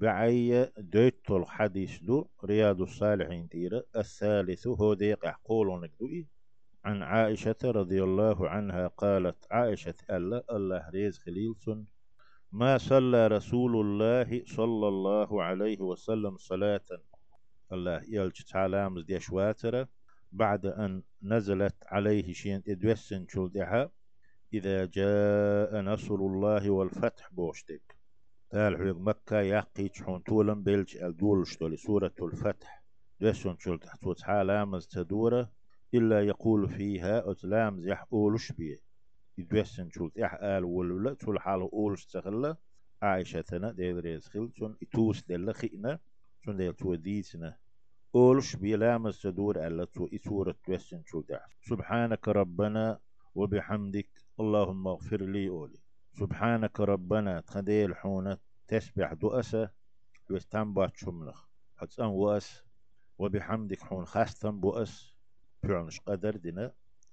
بعي دويت الحديث دو رياض الصالحين تيرا الثالث هو ديق قولون دوئي عن عائشة رضي الله عنها قالت عائشة ألا الله ريز خليلسون ما صلى رسول الله صلى الله عليه وسلم صلاة. الله يلج تعالى مزديش واترة بعد أن نزلت عليه شين إدوسن شلدها إذا جاء نصر الله والفتح بوشتك. قال حيق مكة يقي تحون طولن بيلج الدول شتولي سورة الفتح. دوسن شلدها توت حالامز تدورة إلا يقول فيها أتلام زيح أولش بيه. يدوسن شلت آل ولولا تول حال أولش تخلا عائشة تنا ديل ريز خل تون إتوس ديل خينا تون ديل تو ديسنا أولش بيه لامز تدور ألا تو إسورة توسن شلت سبحانك ربنا وبحمدك اللهم اغفر لي أولي. سبحانك ربنا تخديل حونة تسبح دؤسة وستان بات شملخ. حتى أن وأس وبحمدك حون خاستن بؤس. فعنش قدر دنا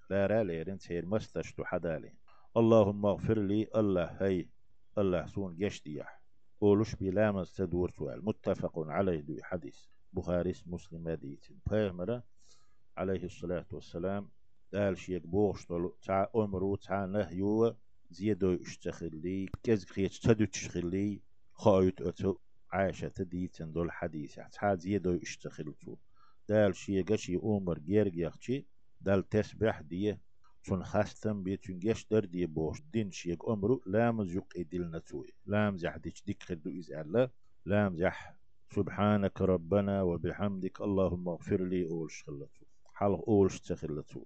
لا را ليرن سير مستشتو حدالي. اللهم اغفر لي الله هي الله سون جشتيح قولش بلامز تدور سؤال. متفق عليه دو حديث. بخاري مسلم ديت بيغمرة عليه الصلاة والسلام. قال شيك بوغش تاع أمرو تاع نهيو. زيدو اشتخلي كز خيش تدو تشخلي خايت أتو عائشة ديتن دول حديث تاع زيدو اشتخلتو دال شي قشي أمر جير يخشي دال تسبح دي تون خاستم بي تون جيش در دي بوش. دين شيك أمرو لام زيق إدل نتوي. لام زح ديش ديك خدو إز الله لام زح سبحانك ربنا وبحمدك اللهم اغفر لي أولش خلتو حلق أولش تخلتو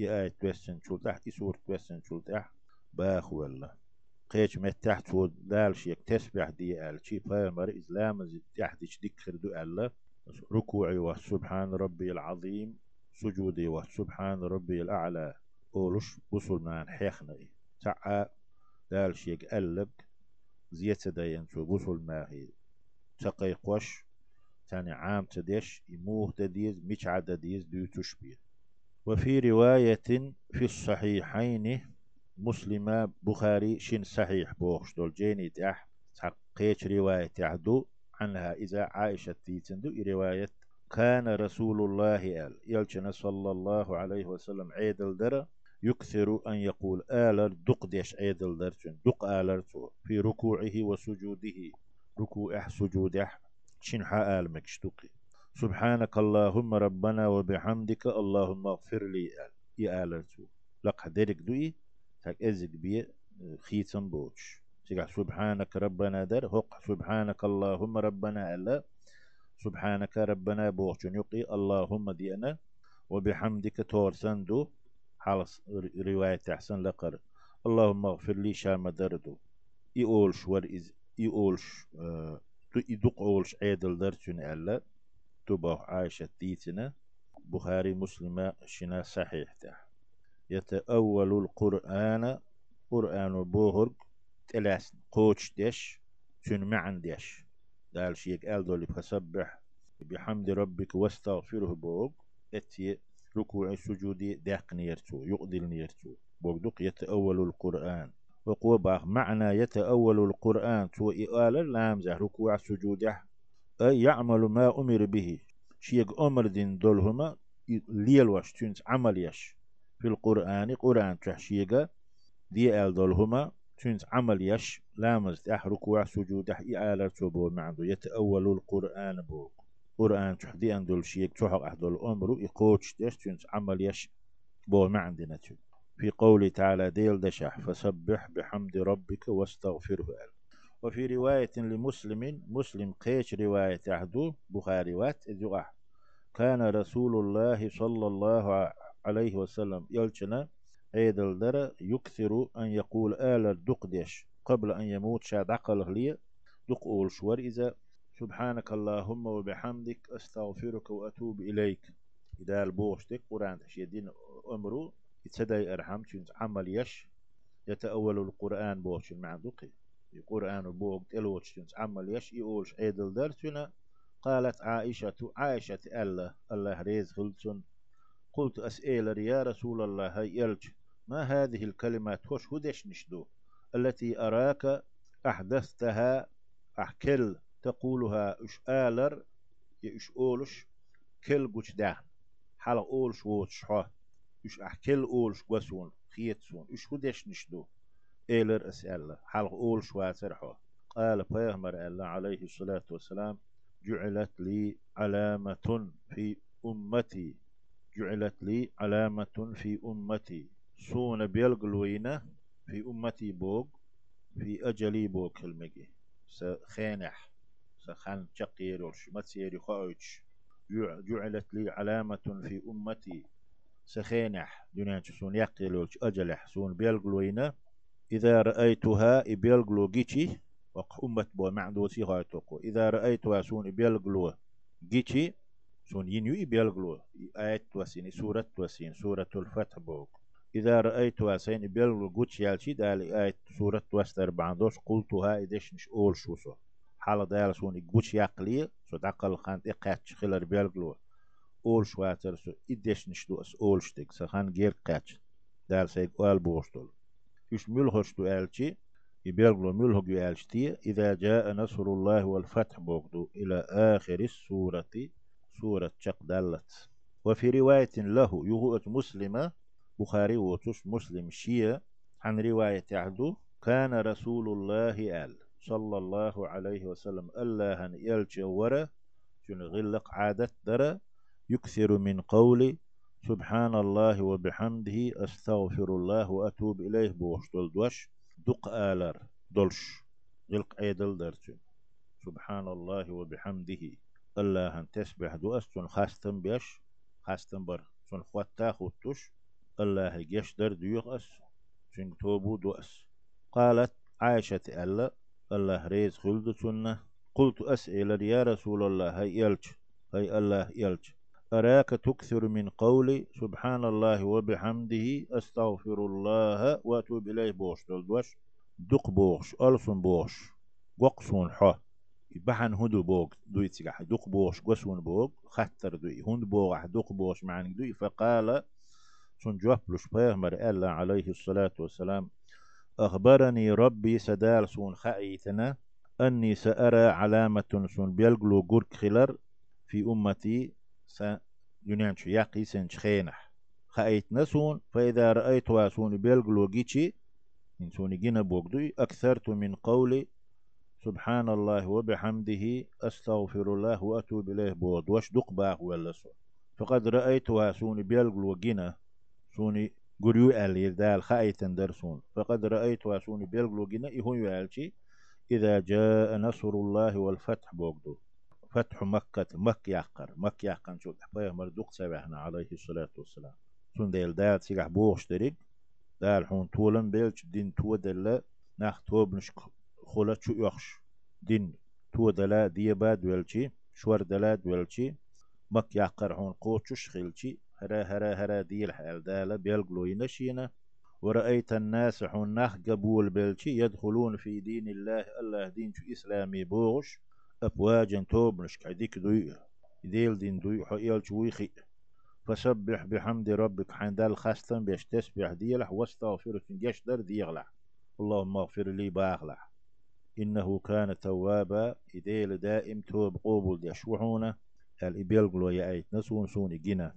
إي آية توسن شلتح إي سورة توسن شلتح باخ ولا؟ قيش متحت دال شيك تسبح دي آل. شي فامر إزلام زي تحت ديك خدو الله ركوعي وسبحان ربي العظيم سجودي وسبحان ربي الأعلى. أولش بصل مان حيخنا تعا دال شيك قلب زيت داين شو بصل ماهي تقي قوش تاني عام تديش يموه تديز مش عدديز دو تشبيه. وفي رواية في الصحيحين مسلمة بخاري شن صحيح. بوخش دول جيني تح تحقيش رواية تحدو عنها إذا عائشة تيتندو رواية كان رسول الله آل يلشنا صلى الله عليه وسلم عيد الدر يكثر أن يقول آلر دق ديش عيد الدر دق آلر في ركوعه وسجوده. ركوعه سجوده شنحا آل مكشتقي سبحانك اللهم ربنا وبحمدك اللهم اغفر لي آل. يا آلر لق درك دوي تاك ازك بي خيتم بوش سبحانك ربنا در هق سبحانك اللهم ربنا ألا. سبحانك ربنا بوغشن يقي اللهم دينا. وبحمدك تورسن دو حالس رواية تحسن لقر. اللهم اغفر لي شام دردو. إيولش ور إز إيولش تو إدوق أولش عيدل درتون ألا. تباه عائشة ديتنا بخاري مسلمة شنا صحيح تح يتأول القرآن قرآن بوهرق تلاس قوش ديش شن معن ديش دال شيك قال دولي فسبح بحمد ربك واستغفره بوغ اتي ركوع سجودي داق نيرتو يقدل نيرتو بوغدق يتأول القرآن. وقوة باخ معنى يتأول القرآن تو إقال لامزة ركوع سجوده أي يعمل ما أمر به. شيك أمر دين دولهما ليل واش تنس عمل يش. في القرآن قرآن تحشيقة دي آل دولهما تنس عمل يش لامز تح ركوع سجود تح إعالة تبو معدو يتأول القرآن بو قرآن تحدي أندول شيك تحق أحدول أمرو إقوتش ديش تنس عمل يش بو معدنا تن في قول تعالى ديل دشح فسبح بحمد ربك واستغفره أل وفي رواية لمسلم مسلم قيش رواية أحدو بخاري وات كان رسول الله صلى الله عليه وسلم يلچنا عيد الدرة يكثر أن يقول آل الدقدش قبل أن يموت شاد عقله لي دق شور إذا سبحانك اللهم وبحمدك أستغفرك وأتوب إليك. إذا البوشتك قرآن تشيدين أمرو يتسدى أرحم عمل يش يتأول القرآن بوش مع دقي. القرآن بوغ تلوش عمل يش يقولش عيد الدرة قالت عائشة عائشة الله الله ريز قلت أسئل يا رسول الله هاي يلج ما هذه الكلمات وش هدش نشدو؟ التي أراك أحدثتها أحكل تقولها إش آلر يش أولش كل قوش ده حلق أولش ووتش حا إش أحكل أولش قوسون خيتسون إش هدش نشدو؟ إيلر أسأل حلق أولش واتر حا؟ قال بيغمر الله عليه الصلاة والسلام جعلت لي علامة في أمتي. جعلت لي علامة في أمتي. سون بيلقلوينة في أمتي بوغ في أجلي بوغ كلمجي سخانح سخان شقيرش متسيري خاوش جعلت لي علامة في أمتي. سخانح دنيا سون يقيلوش أجلح. سون بيلقلوينة إذا رأيتها بيلقلو جيتي وق أمة بو معدوسي هايتوكو إذا رأيتها سون بيلقلو جيتي سون ينيو بيلغلو آيات توسين سورة توسين سورة الفتح بوك. إذا رأيت واسين بيلغلو قوتش يالشي دال آيات سورة توستر باندوش قلتها إدش مش أول شوسو حالة دال سون قوتش يقلي سو دقل خانت إقاتش خلر بيلغلو أول شواتر سو نشدو أس أول شتك سخان غير قاتش دال سيك أول بوشتول. يش ملهشتو آلشي يبيلغلو ملهج يالشتي إذا جاء نصر الله والفتح بوكدو إلى آخر السورة سورة شق دلت. وفي رواية له يهوة مسلمة بخاري وتش مسلم شيا عن رواية عدو كان رسول الله آل صلى الله عليه وسلم الله أن يلجور شن غلق عادة درى يكثر من قول سبحان الله وبحمده أستغفر الله وأتوب إليه بوش دول دوش دق آلر دولش غلق أيدل درتو سبحان الله وبحمده. الله هن تسبح دو أستون خاستن بيش خاستن بر سون خواتا خوتوش الله جيش در ديوغ أس شنك توبو دو أس قالت عائشة ألا الله ريز خلد سنة. قلت أسئل يا رسول الله هاي يلج هاي الله يلج أراك تكثر من قولي سبحان الله وبحمده أستغفر الله وأتوب إليه. بوش دلدوش دق بوش ألسن بوش. ققصون حه بحن هدو بوغ دوي تسيح دوق بوش قسون بوغ خطر دوي هند بوغ دوق بوش معني دوي فقال سن جواب لش بيغمر ألا عليه الصلاة والسلام أخبرني ربي سدال سون خايتنا أني سأرى علامة سون بيلقلو قرك خلر في أمتي س ينانش يقي سنش خينح خايتنا سون فإذا رأيت سون بيلقلو جيتشي إن سون جينا بوغدوي أكثرت من قولي سبحان الله وبحمده أستغفر الله وأتوب إليه بود. وش دق باغ ولا سو؟ فقد رأيتها سوني بيلغل وجنا سوني قريو ألي دال خايتن درسون. فقد رأيتها سوني بيلغل وجنا إهو يالشي إذا جاء نصر الله والفتح بوغدو فتح مكة مك يقر مك يقر شو؟ حبايه مردوق سبحنا عليه الصلاة والسلام. سون ديل دال سيح بوغش تريق دال حون طولن بيلش دين تو دل ناخ توب نشك خولا شو يخش دين تو دلا ديباد ولشي شور دلا ولشي مك يعقر هون قوتش خلشي هرا هرا هرا ديل حال دالا بيلقلو ينشينا ورأيت الناس نخ قبول بلشي يدخلون في دين الله الله دين شو إسلامي بوغش أفواجا توب نشك عديك دوي ديل دين دوي حيال شويخي فسبح بحمد ربك حين خاستن بيش تسبح ديلح واستغفر جش در ديغلح اللهم اغفر لي باغلح. إنه كان توابا إديل دائم توب قوبل يشوحونا الإبيل قلو يأيت نسون سون جنا